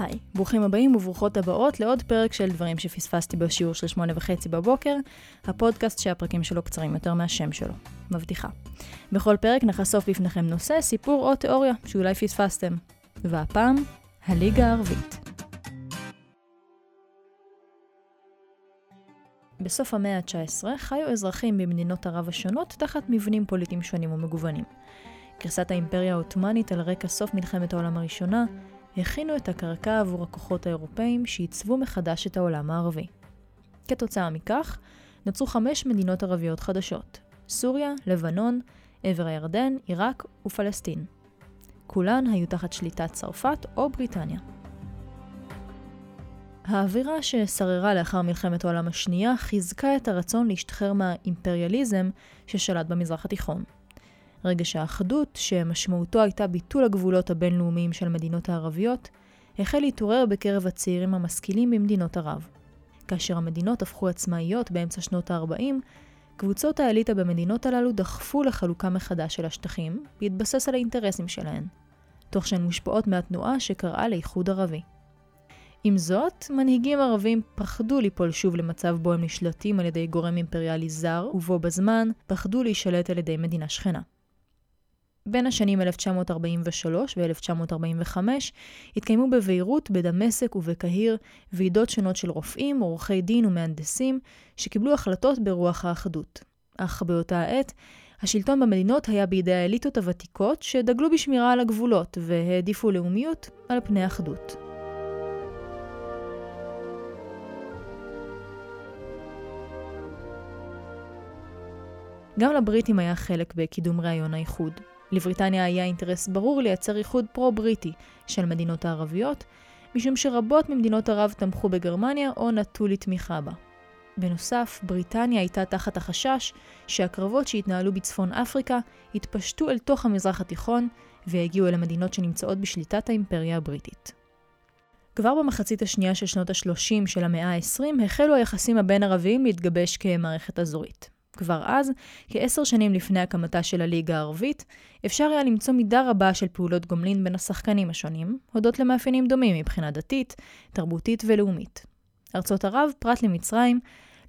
היי, ברוכים הבאים וברוכות הבאות לעוד פרק של דברים שפספסתי בשיעור של שמונה וחצי בבוקר, הפודקאסט שהפרקים שלו קצרים יותר מהשם שלו. מבטיחה. בכל פרק נחשוף בפניכם נושא, סיפור או תיאוריה שאולי פספסתם. והפעם, הליגה הערבית. בסוף המאה ה-19 חיו אזרחים במדינות ערב השונות תחת מבנים פוליטיים שונים ומגוונים. קריסת האימפריה העות'מאנית על רקע סוף מלחמת העולם הראשונה, הכינו את הקרקע עבור הכוחות האירופאים שעיצבו מחדש את העולם הערבי. כתוצאה מכך, נוצרו חמש מדינות ערביות חדשות סוריה, לבנון, עבר הירדן, עיראק ופלסטין. כולן היו תחת שליטת צרפת או בריטניה. האווירה ששררה לאחר מלחמת העולם השנייה חיזקה את הרצון להשתחרר מהאימפריאליזם ששלט במזרח התיכון. רגש האחדות, שמשמעותו הייתה ביטול הגבולות הבינלאומיים של המדינות הערביות, החל להתעורר בקרב הצעירים המשכילים במדינות ערב. כאשר המדינות הפכו עצמאיות באמצע שנות ה-40, קבוצות האליטה במדינות הללו דחפו לחלוקה מחדש של השטחים, בהתבסס על האינטרסים שלהן, תוך שהן מושפעות מהתנועה שקראה לאיחוד ערבי. עם זאת, מנהיגים ערבים פחדו ליפול שוב למצב בו הם נשלטים על ידי גורם אימפריאלי זר, ובו בזמן פחדו להישלט על ידי מדינה שכנה. בין השנים 1943 ו-1945 התקיימו בביירות, בדמשק ובקהיר ועידות שונות של רופאים, עורכי דין ומהנדסים שקיבלו החלטות ברוח האחדות. אך באותה העת, השלטון במדינות היה בידי האליטות הוותיקות שדגלו בשמירה על הגבולות והעדיפו לאומיות על פני אחדות. גם לבריטים היה חלק בקידום רעיון האיחוד. לבריטניה היה אינטרס ברור לייצר איחוד פרו-בריטי של המדינות הערביות, משום שרבות ממדינות ערב תמכו בגרמניה או נטו לתמיכה בה. בנוסף, בריטניה הייתה תחת החשש שהקרבות שהתנהלו בצפון אפריקה התפשטו אל תוך המזרח התיכון והגיעו אל המדינות שנמצאות בשליטת האימפריה הבריטית. כבר במחצית השנייה של שנות ה-30 של המאה ה-20 החלו היחסים הבין-ערביים להתגבש כמערכת אזורית. כבר אז, כעשר שנים לפני הקמתה של הליגה הערבית, אפשר היה למצוא מידה רבה של פעולות גומלין בין השחקנים השונים, הודות למאפיינים דומים מבחינה דתית, תרבותית ולאומית. ארצות ערב, פרט למצרים,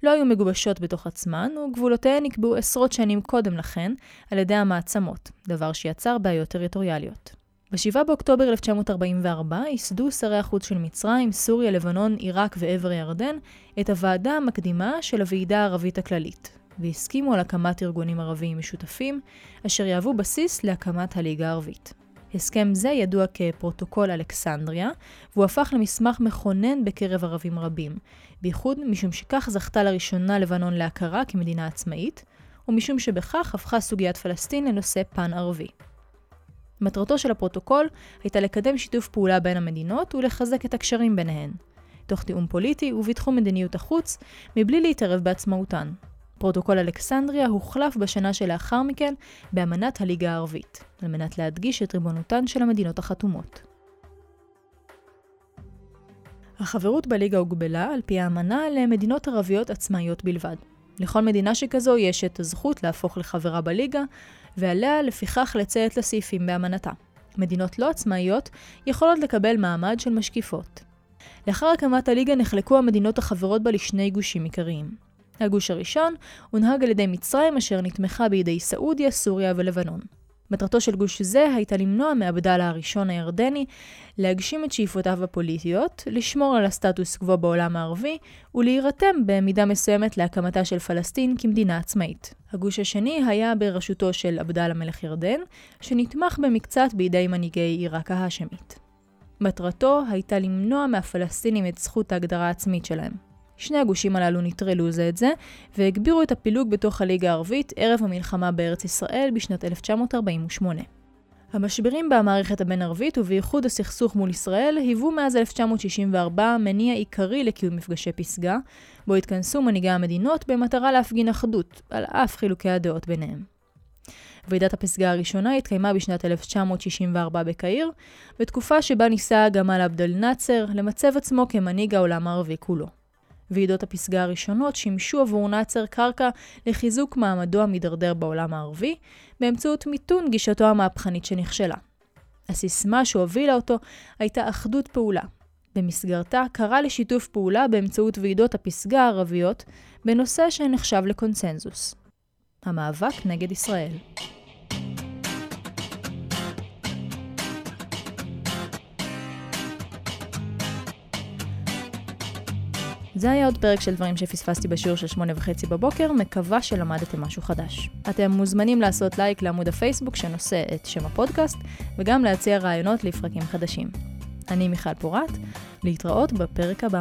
לא היו מגובשות בתוך עצמן, וגבולותיהן נקבעו עשרות שנים קודם לכן על ידי המעצמות, דבר שיצר בעיות טריטוריאליות. ב-7 באוקטובר 1944 ייסדו שרי החוץ של מצרים, סוריה, לבנון, עיראק ועבר הירדן את הוועדה המקדימה של הוועידה הערבית הכללית, והסכימו על הקמת ארגונים ערביים משותפים, אשר יהוו בסיס להקמת הליגה הערבית. הסכם זה ידוע כפרוטוקול אלכסנדריה, והוא הפך למסמך מכונן בקרב ערבים רבים, בייחוד משום שכך זכתה לראשונה לבנון להכרה כמדינה עצמאית, ומשום שבכך הפכה סוגיית פלסטין לנושא פן-ערבי. מטרתו של הפרוטוקול הייתה לקדם שיתוף פעולה בין המדינות ולחזק את הקשרים ביניהן, תוך תיאום פוליטי ובתחום מדיניות החוץ, מבלי להתערב בעצמאותן. פרוטוקול אלכסנדריה הוחלף בשנה שלאחר מכן באמנת הליגה הערבית, על מנת להדגיש את ריבונותן של המדינות החתומות. החברות בליגה הוגבלה, על פי האמנה, למדינות ערביות עצמאיות בלבד. לכל מדינה שכזו יש את הזכות להפוך לחברה בליגה, ועליה לפיכך לציית לסעיפים באמנתה. מדינות לא עצמאיות יכולות לקבל מעמד של משקיפות. לאחר הקמת הליגה נחלקו המדינות החברות בה לשני גושים עיקריים. הגוש הראשון הונהג על ידי מצרים אשר נתמכה בידי סעודיה, סוריה ולבנון. מטרתו של גוש זה הייתה למנוע מעבדאללה הראשון הירדני להגשים את שאיפותיו הפוליטיות, לשמור על הסטטוס קוו בעולם הערבי ולהירתם במידה מסוימת להקמתה של פלסטין כמדינה עצמאית. הגוש השני היה בראשותו של עבדאללה מלך ירדן, שנתמך במקצת בידי מנהיגי עיראק ההאשמית. מטרתו הייתה למנוע מהפלסטינים את זכות ההגדרה העצמית שלהם. שני הגושים הללו נטרלו זה את זה, והגבירו את הפילוג בתוך הליגה הערבית ערב המלחמה בארץ ישראל בשנת 1948. המשברים במערכת הבין-ערבית ובייחוד הסכסוך מול ישראל היוו מאז 1964 מניע עיקרי לקיום מפגשי פסגה, בו התכנסו מנהיגי המדינות במטרה להפגין אחדות, על אף חילוקי הדעות ביניהם. ועידת הפסגה הראשונה התקיימה בשנת 1964 בקהיר, בתקופה שבה ניסה גמל עבדל נאצר למצב עצמו כמנהיג העולם הערבי כולו. ועידות הפסגה הראשונות שימשו עבור נאצר קרקע לחיזוק מעמדו המידרדר בעולם הערבי, באמצעות מיתון גישתו המהפכנית שנכשלה. הסיסמה שהובילה אותו הייתה אחדות פעולה. במסגרתה קרא לשיתוף פעולה באמצעות ועידות הפסגה הערביות בנושא שנחשב לקונסנזוס. המאבק נגד ישראל. זה היה עוד פרק של דברים שפספסתי בשיעור של שמונה וחצי בבוקר, מקווה שלמדתם משהו חדש. אתם מוזמנים לעשות לייק לעמוד הפייסבוק שנושא את שם הפודקאסט, וגם להציע רעיונות לפרקים חדשים. אני מיכל פורת, להתראות בפרק הבא.